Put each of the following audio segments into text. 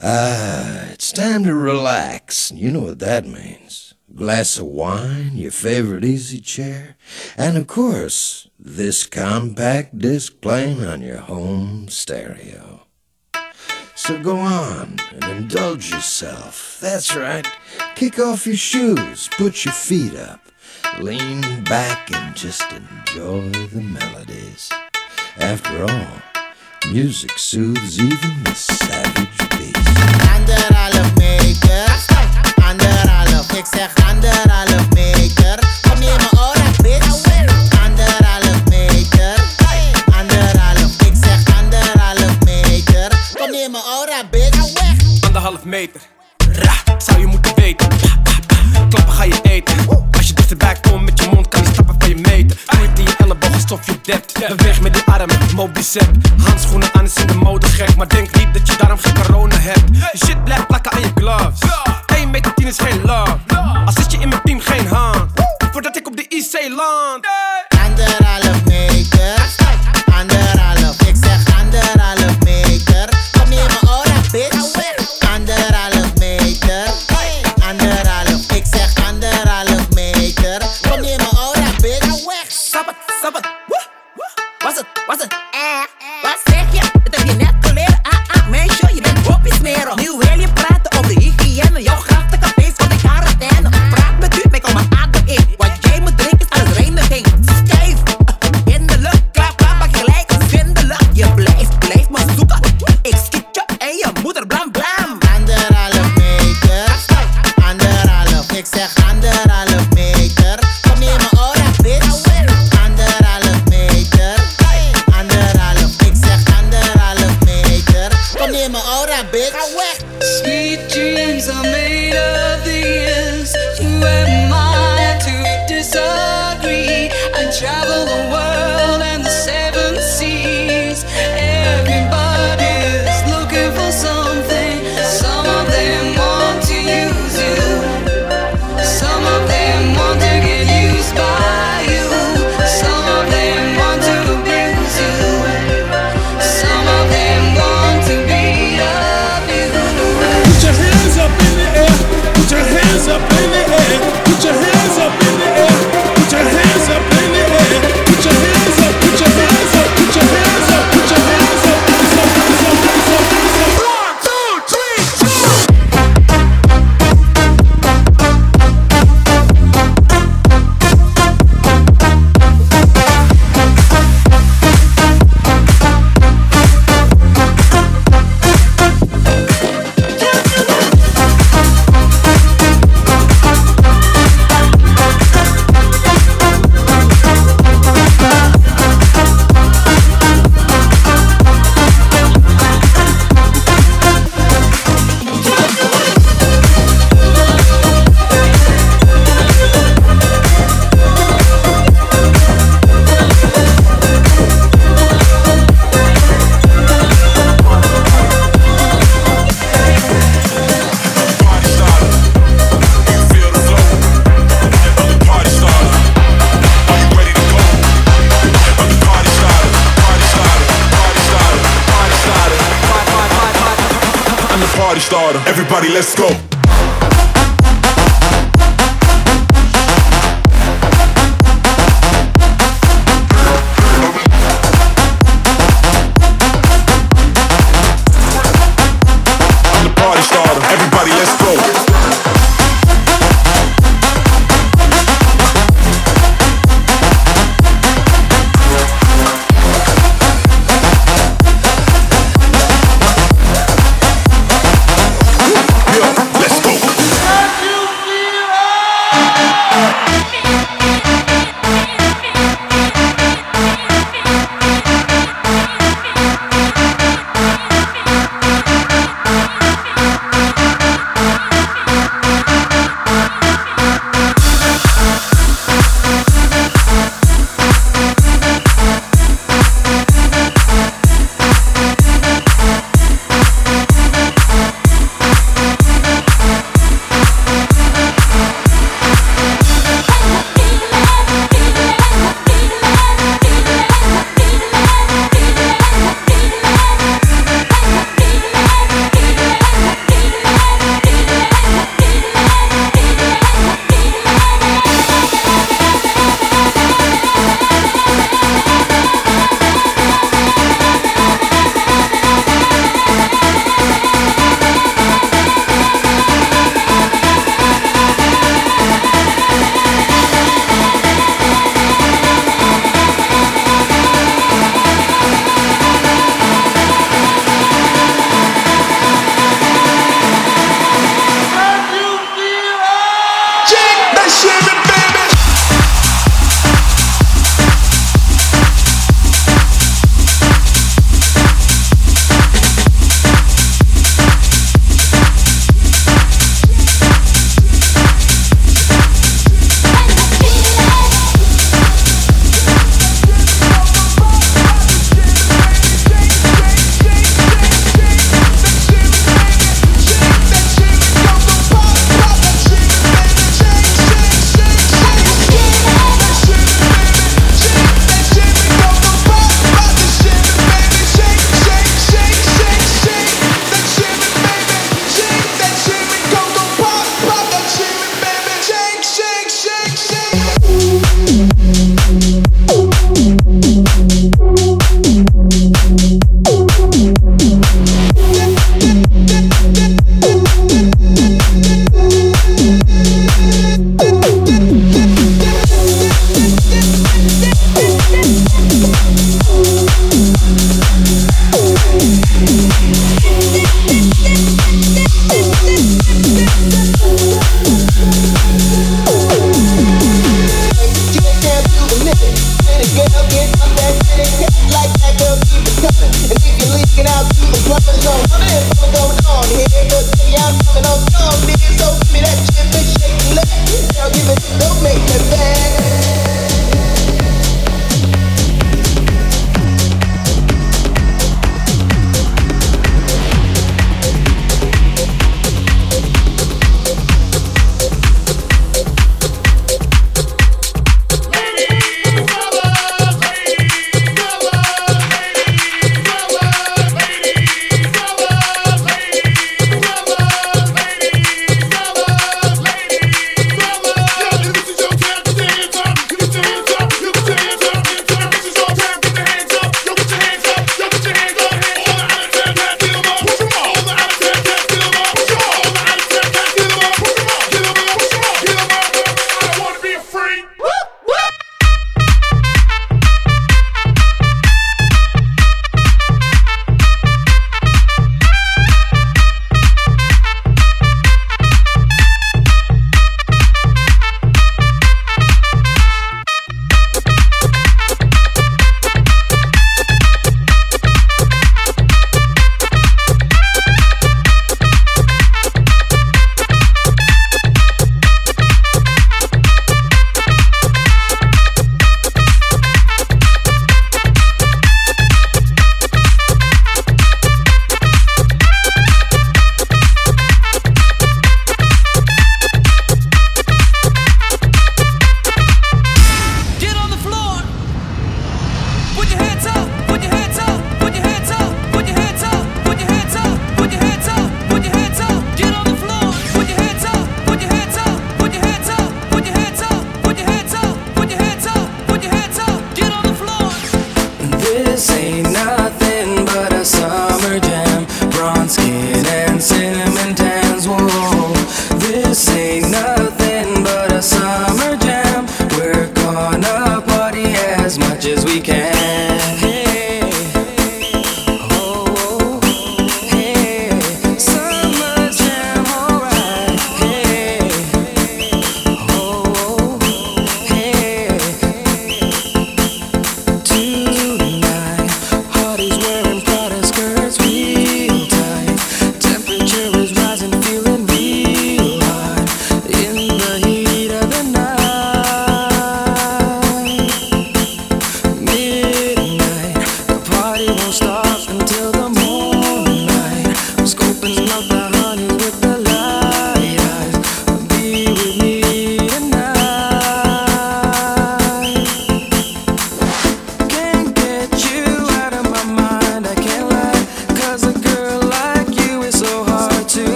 Ah, it's time to relax. You know what that means. glass of wine, your favorite easy chair, and of course, this compact disc playing on your home stereo. So go on and indulge yourself. That's right. Kick off your shoes, put your feet up, lean back, and just enjoy the melodies. After all, music soothes even the savage. Anderhalf meter, anderhalf, ik zeg anderhalf meter. Kom neem mijn oren, bitch. Anderhalf meter, anderhalf, ik zeg anderhalf meter. Kom neem mijn oren, bitch. Anderhalf meter. Ra, zou je moeten weten. Klappen ga je eten. Als je dichterbij komt met je mond, kan die stappen van je meten. Nooit in je elleboog alsof je dept. Beweeg met die armen, mobicep. Handschoenen aan is in de mode gek. Maar denk niet dat je daarom geen corona hebt. Je shit blijft plakken aan je gloves. 1 meter 10 is geen love. Als zit je in mijn team geen hand. Voordat ik op de IC land. Anderhalf meter, starter. Everybody, let's go.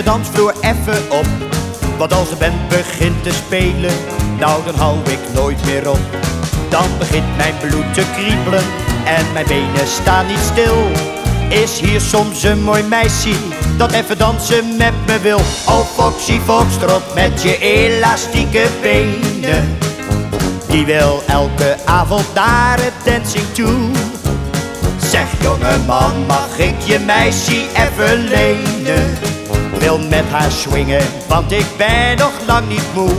De dansvloer even op. Want als de band begint te spelen, nou dan hou ik nooit meer op. Dan begint mijn bloed te kriebelen en mijn benen staan niet stil. Is hier soms een mooi meisje dat even dansen met me wil? Oh Foxy Foxtrot met je elastieke benen. Die wil elke avond naar het dancing toe. Zeg jongeman, mag ik je meisje even lenen? Wil met haar swingen, want ik ben nog lang niet moe.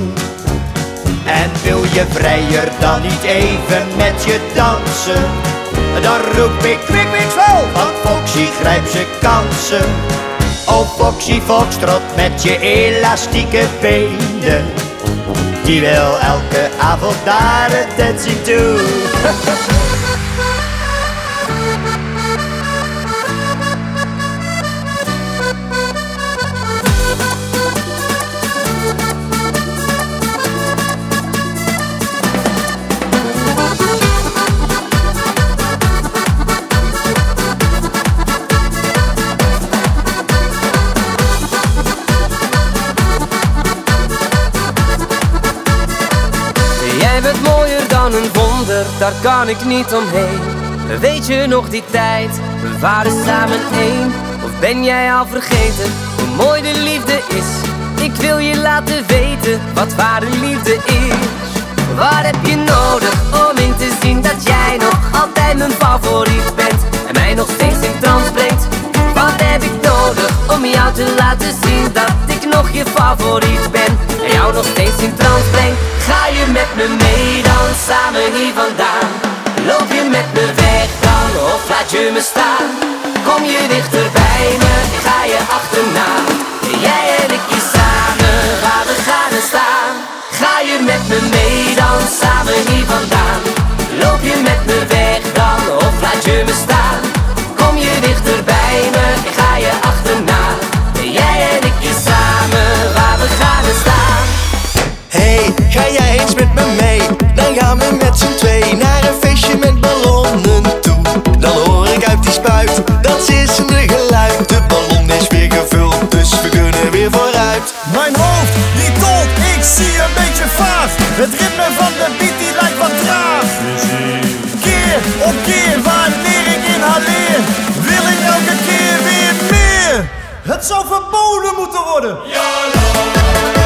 En wil je vrijer dan niet even met je dansen? Dan roep ik kwik, kwik, zo, want Foxy grijpt zijn kansen. Oh Foxy Foxtrot met je elastieke benen. Die wil elke avond naar het dancing toe. een wonder, daar kan ik niet omheen. Weet je nog die tijd, we waren samen één? Of ben jij al vergeten hoe mooi de liefde is? Ik wil je laten weten wat ware liefde is. Wat heb je nodig om in te zien dat jij nog altijd mijn favoriet bent en mij nog steeds in trance brengt? Wat heb ik nodig om jou te laten zien dat nog je favoriet ben en jou nog steeds in trance breng? Ga je met me mee dan samen hier vandaan? Loop je met me weg dan of laat je me staan? Kom je dichter bij me, ga je achterna? Jij en ik hier samen, waar we gaan en staan. Ga je met me mee dan samen hier vandaan? Loop je met me weg dan of laat je me staan? Kom je dichter bij me, ga je achterna? Mijn hoofd, die tolt, ik zie een beetje vaag. Het ritme van de beat, die lijkt wat traag. Keer op keer, wanneer ik inhaleer, wil ik elke keer weer meer. Het zou verboden moeten worden. El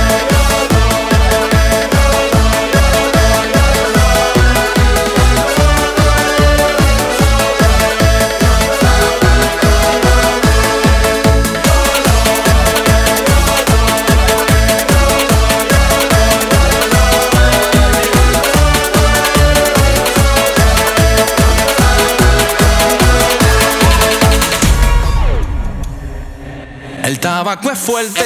tabaco es fuerte,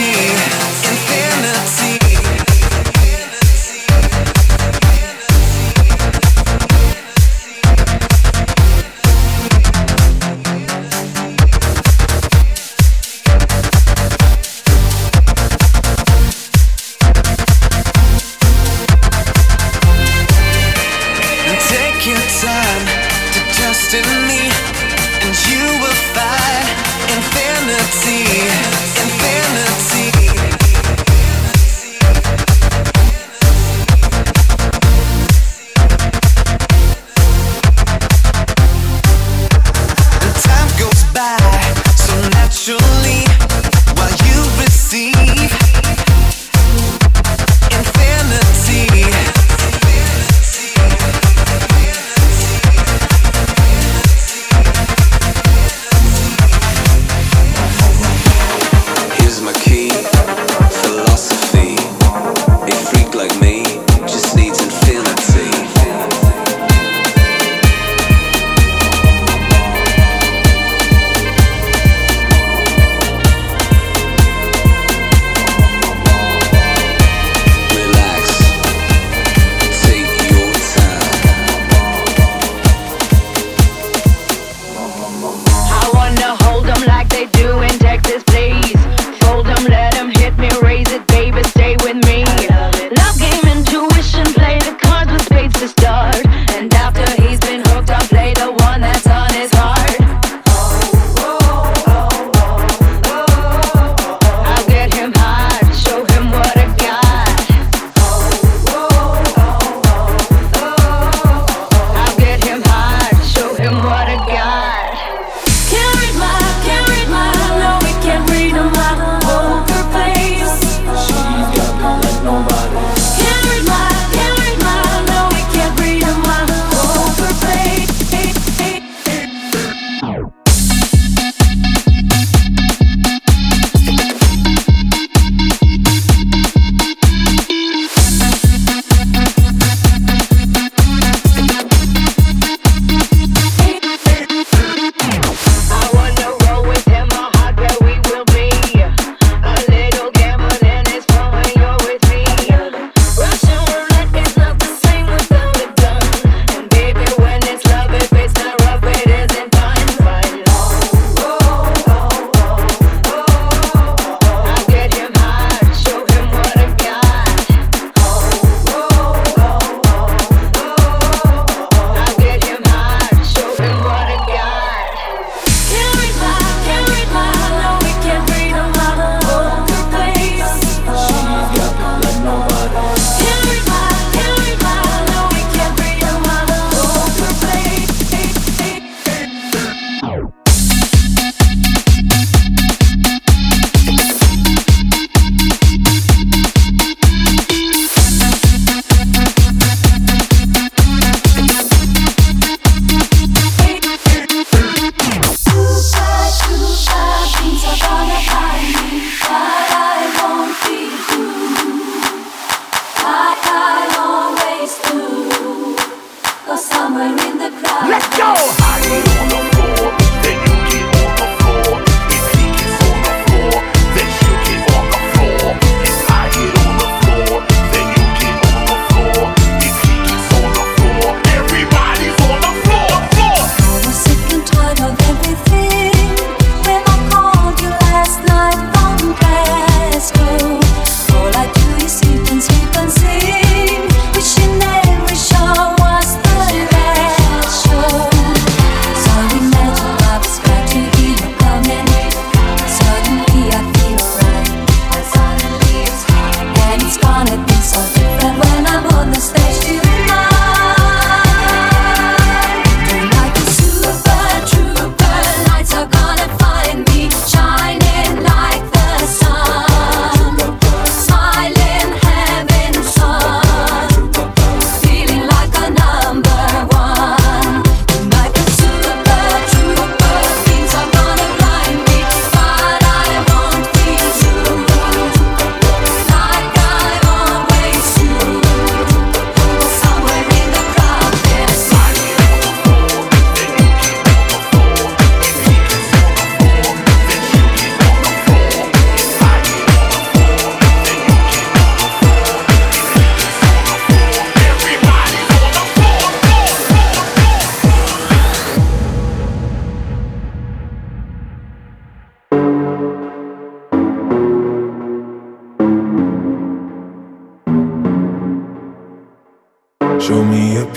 infinity.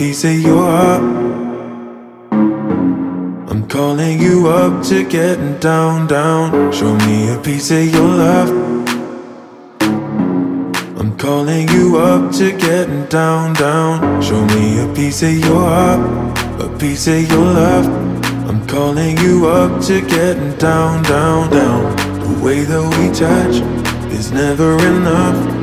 Piece of your heart. I'm calling you up to getting down, down. Show me a piece of your love. I'm calling you up to getting down, down. Show me a piece of your heart, a piece of your love. I'm calling you up to getting down, down, down. The way that we touch is never enough.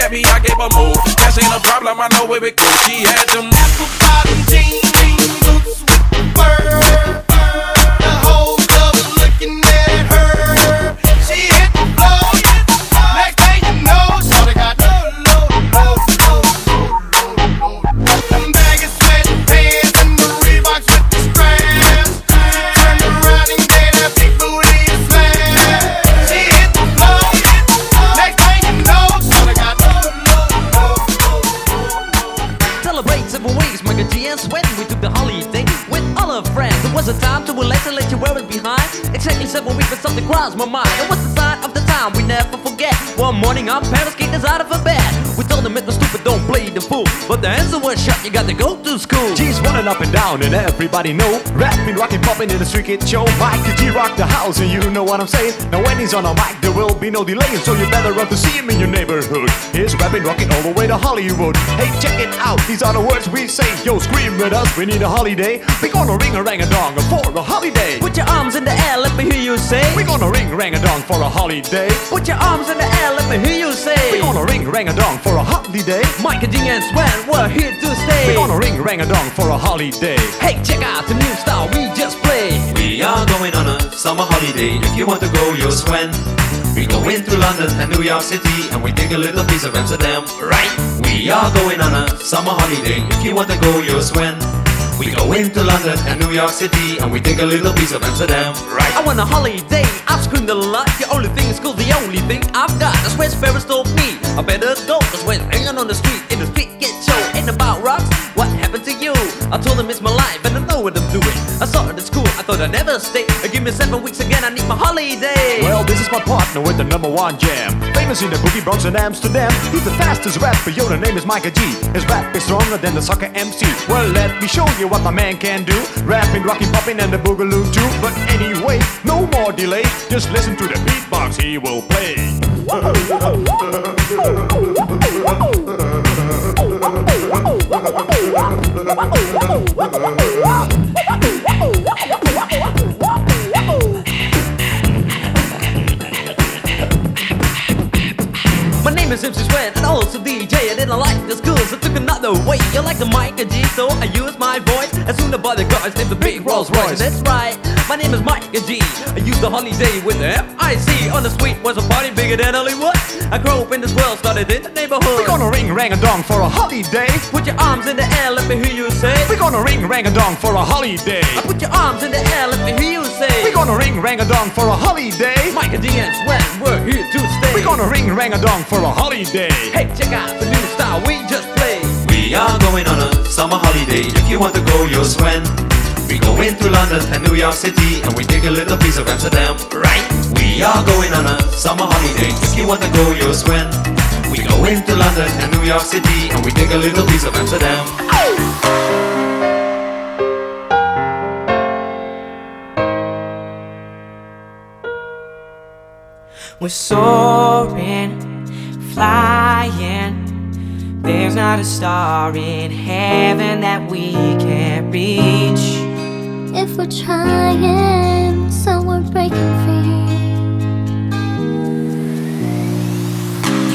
at me, I gave her more. Cash ain't a problem, I know where it goes. She had them apple bottom jeans, boots with fur. Crossed my mind. It was the sign of the time we never forget. One morning, our parents kicked us out of bed. Fool. But the answer was shut, you got to go to school. G's running up and down and everybody know. Rapping, rocking, popping in the street kid show. Mike the G rock the house and you know what I'm saying. Now when he's on a mic there will be no delay. So you better run to see him in your neighborhood. He's rapping, rocking all the way to Hollywood. Hey check it out, these are the words we say. Yo scream with us, we need a holiday. We gonna ring a rang a dong for a holiday. Put your arms in the air, let me hear you say. We gonna ring rang a dong for a holiday. Put your arms in the air, let me hear you say. We gonna ring rang a dong for a holiday. Mike and G and Sweat, we're here to stay. We're gonna ring rang a dong for a holiday Hey, check out the new style we just played. We are going on a summer holiday. If you want to go, you'll swim. We go into London and New York City and we take a little piece of Amsterdam, right? We are going on a summer holiday. If you want to go, you'll swim. We go into London and New York City and we take a little piece of Amsterdam, right? I want a holiday, I've screamed a lot. The only thing is cool, the only thing I've got. That's where Sparrows told me. I better go, cause when hanging on the street, in the street I told him it's my life and I know what I'm doing. I saw it at school, I thought I'd never stay. Give me seven weeks again, I need my holiday. Well, this is my partner with the number one jam. Famous in the boogie Bronx and Amsterdam. He's the fastest rapper, yo, the name is Miker G. His rap is stronger than the soccer MC. Well, let me show you what my man can do. Rapping, rocking, popping, and the boogaloo too. But anyway, no more delay. Just listen to the beatbox he will play. My And DJ. I didn't like the schools, I took another way. You like the Miker G, so I use my voice. As soon as the guys named the big Rolls Royce. That's right, my name is Mike Miker G. I used the holiday with the M-I-C. On the street was a party bigger than Hollywood. I grew up in this world, started in the neighborhood. We're gonna ring rang a dong for a holiday. Put your arms in the air, let me hear you say. We're gonna ring rang a dong for a holiday. I put your arms in the air, let me hear you say. We're gonna ring rang a dong for a holiday. Miker G and Sweat, we're here to stay. We're gonna ring rang a dong for a holiday. Hey, check out the new style we just played. We are going on a summer holiday. If you want to go, you'll swim. We go into London and New York City and we take a little piece of Amsterdam, right? We are going on a summer holiday. If you want to go, you'll swim. We go into London and New York City and we take a little piece of Amsterdam. We're soaring, flying. There's not a star in heaven that we can't reach. If we're trying, so we're breaking free.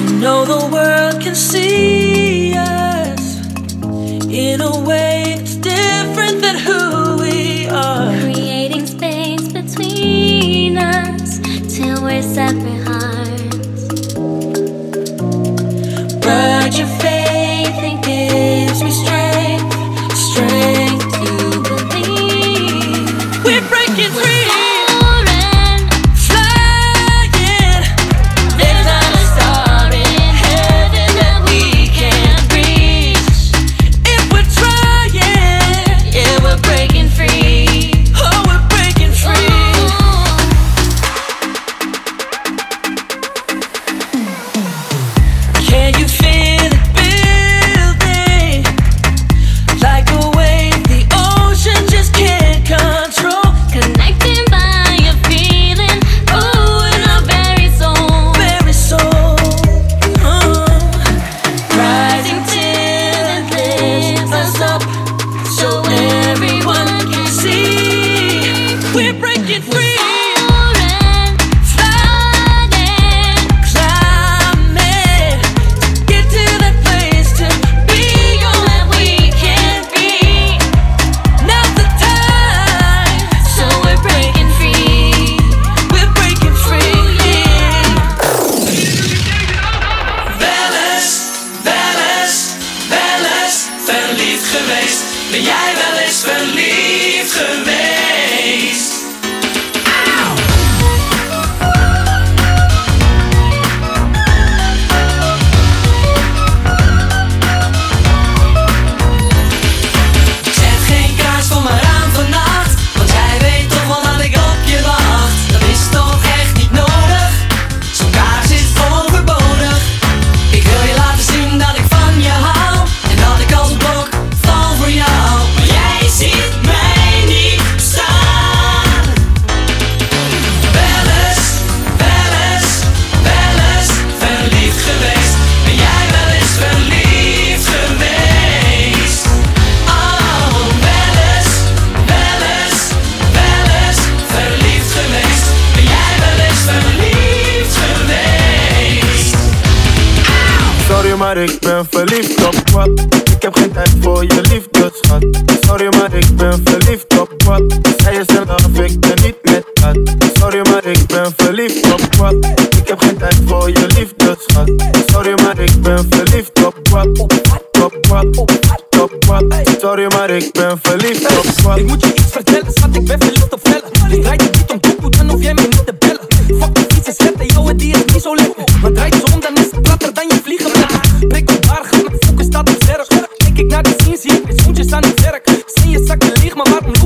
You know the world can see us in a way that's different than who we are. Creating space between us till we're separate.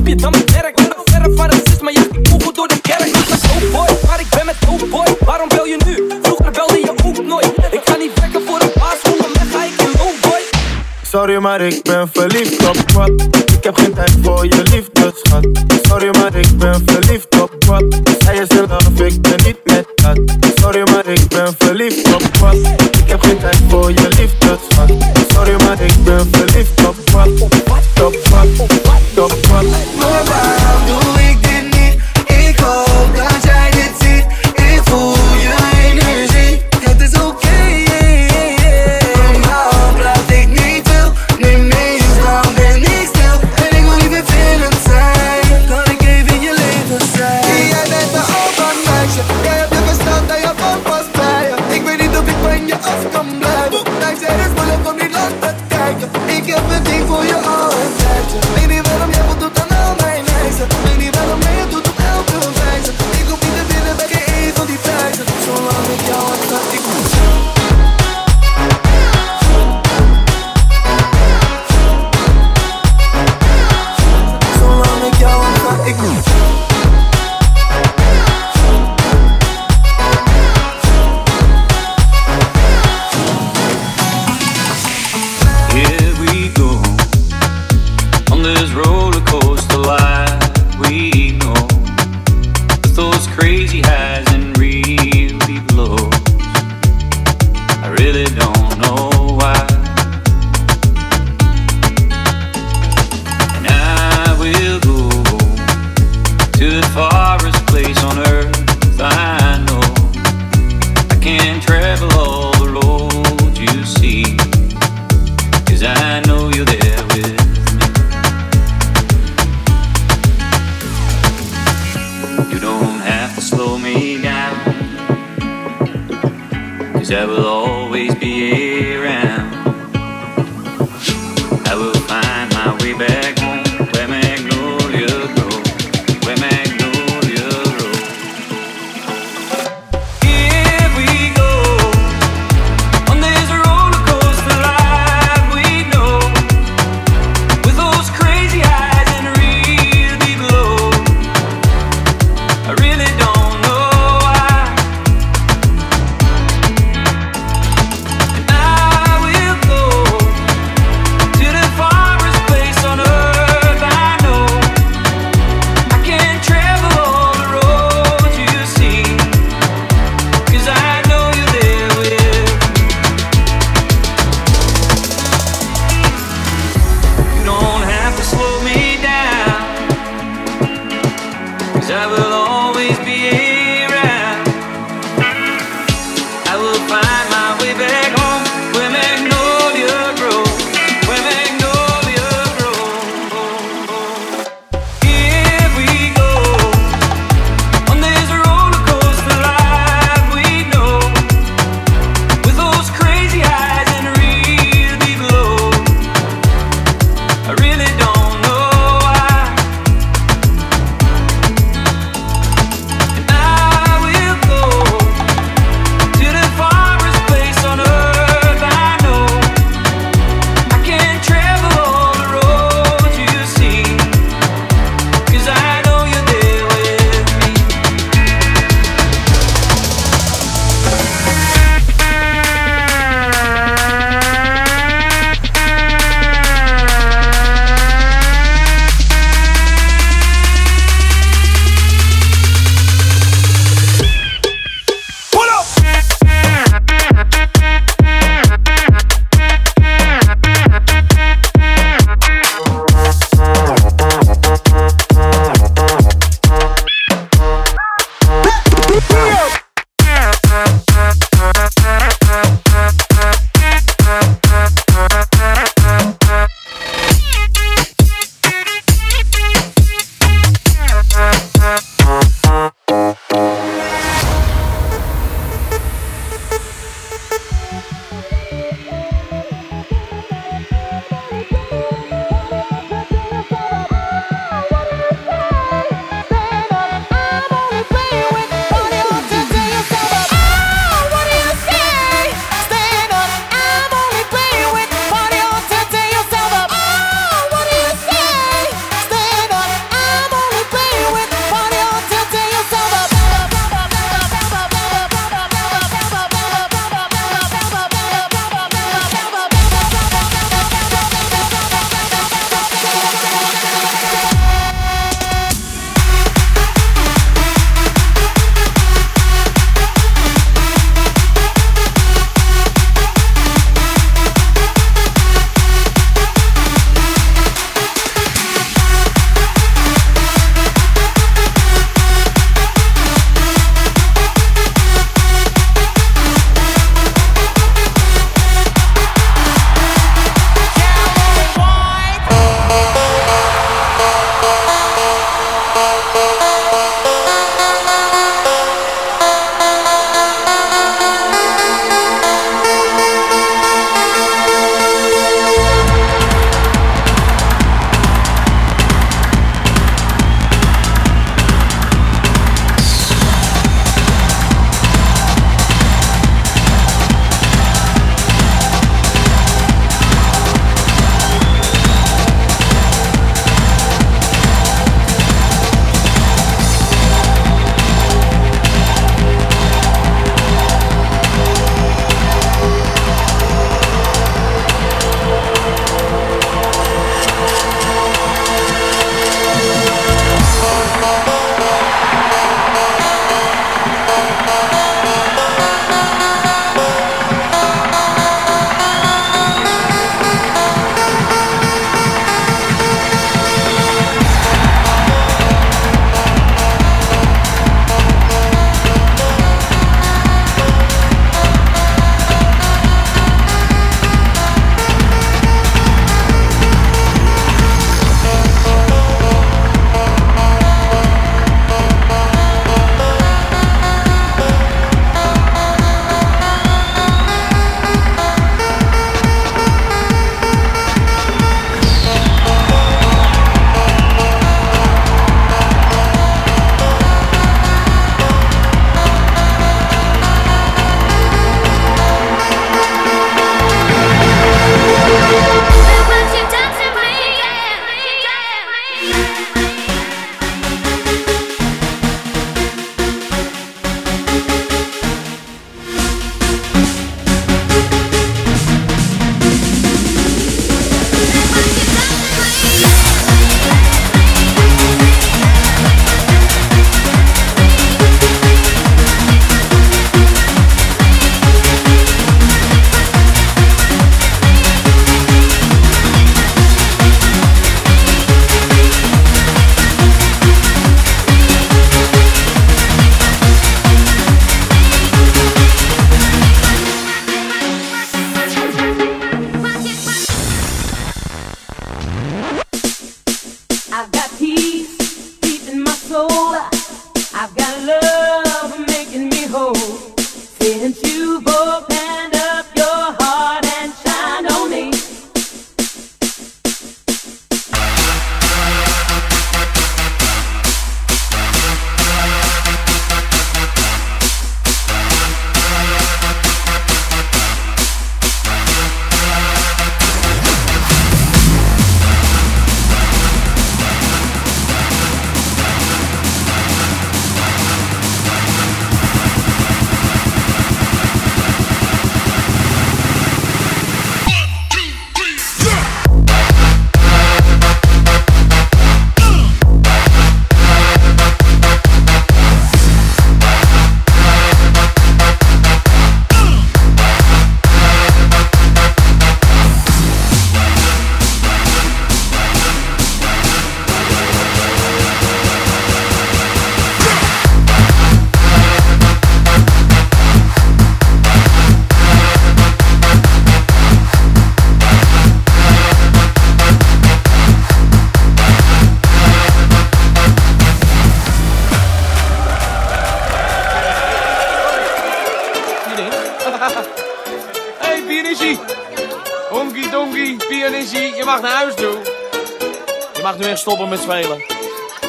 papi, estamos Maar ik ben verliefd op wat. Ik heb geen tijd voor je liefde, schat. Sorry, maar ik ben verliefd op wat. Zij is in love, ik ben niet met. Sorry, maar ik ben verliefd op wat. Ik heb geen tijd voor je liefde, schat. Sorry, maar ik ben verliefd op wat. Op wat, op wat, op wat, op wat.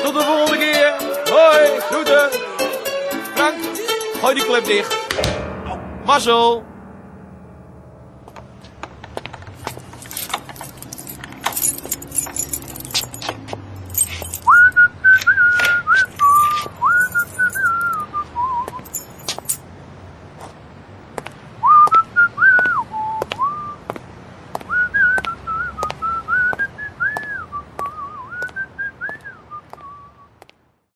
Tot de volgende keer. Hoi, groeten. Frank, gooi die klep dicht. Mazzel.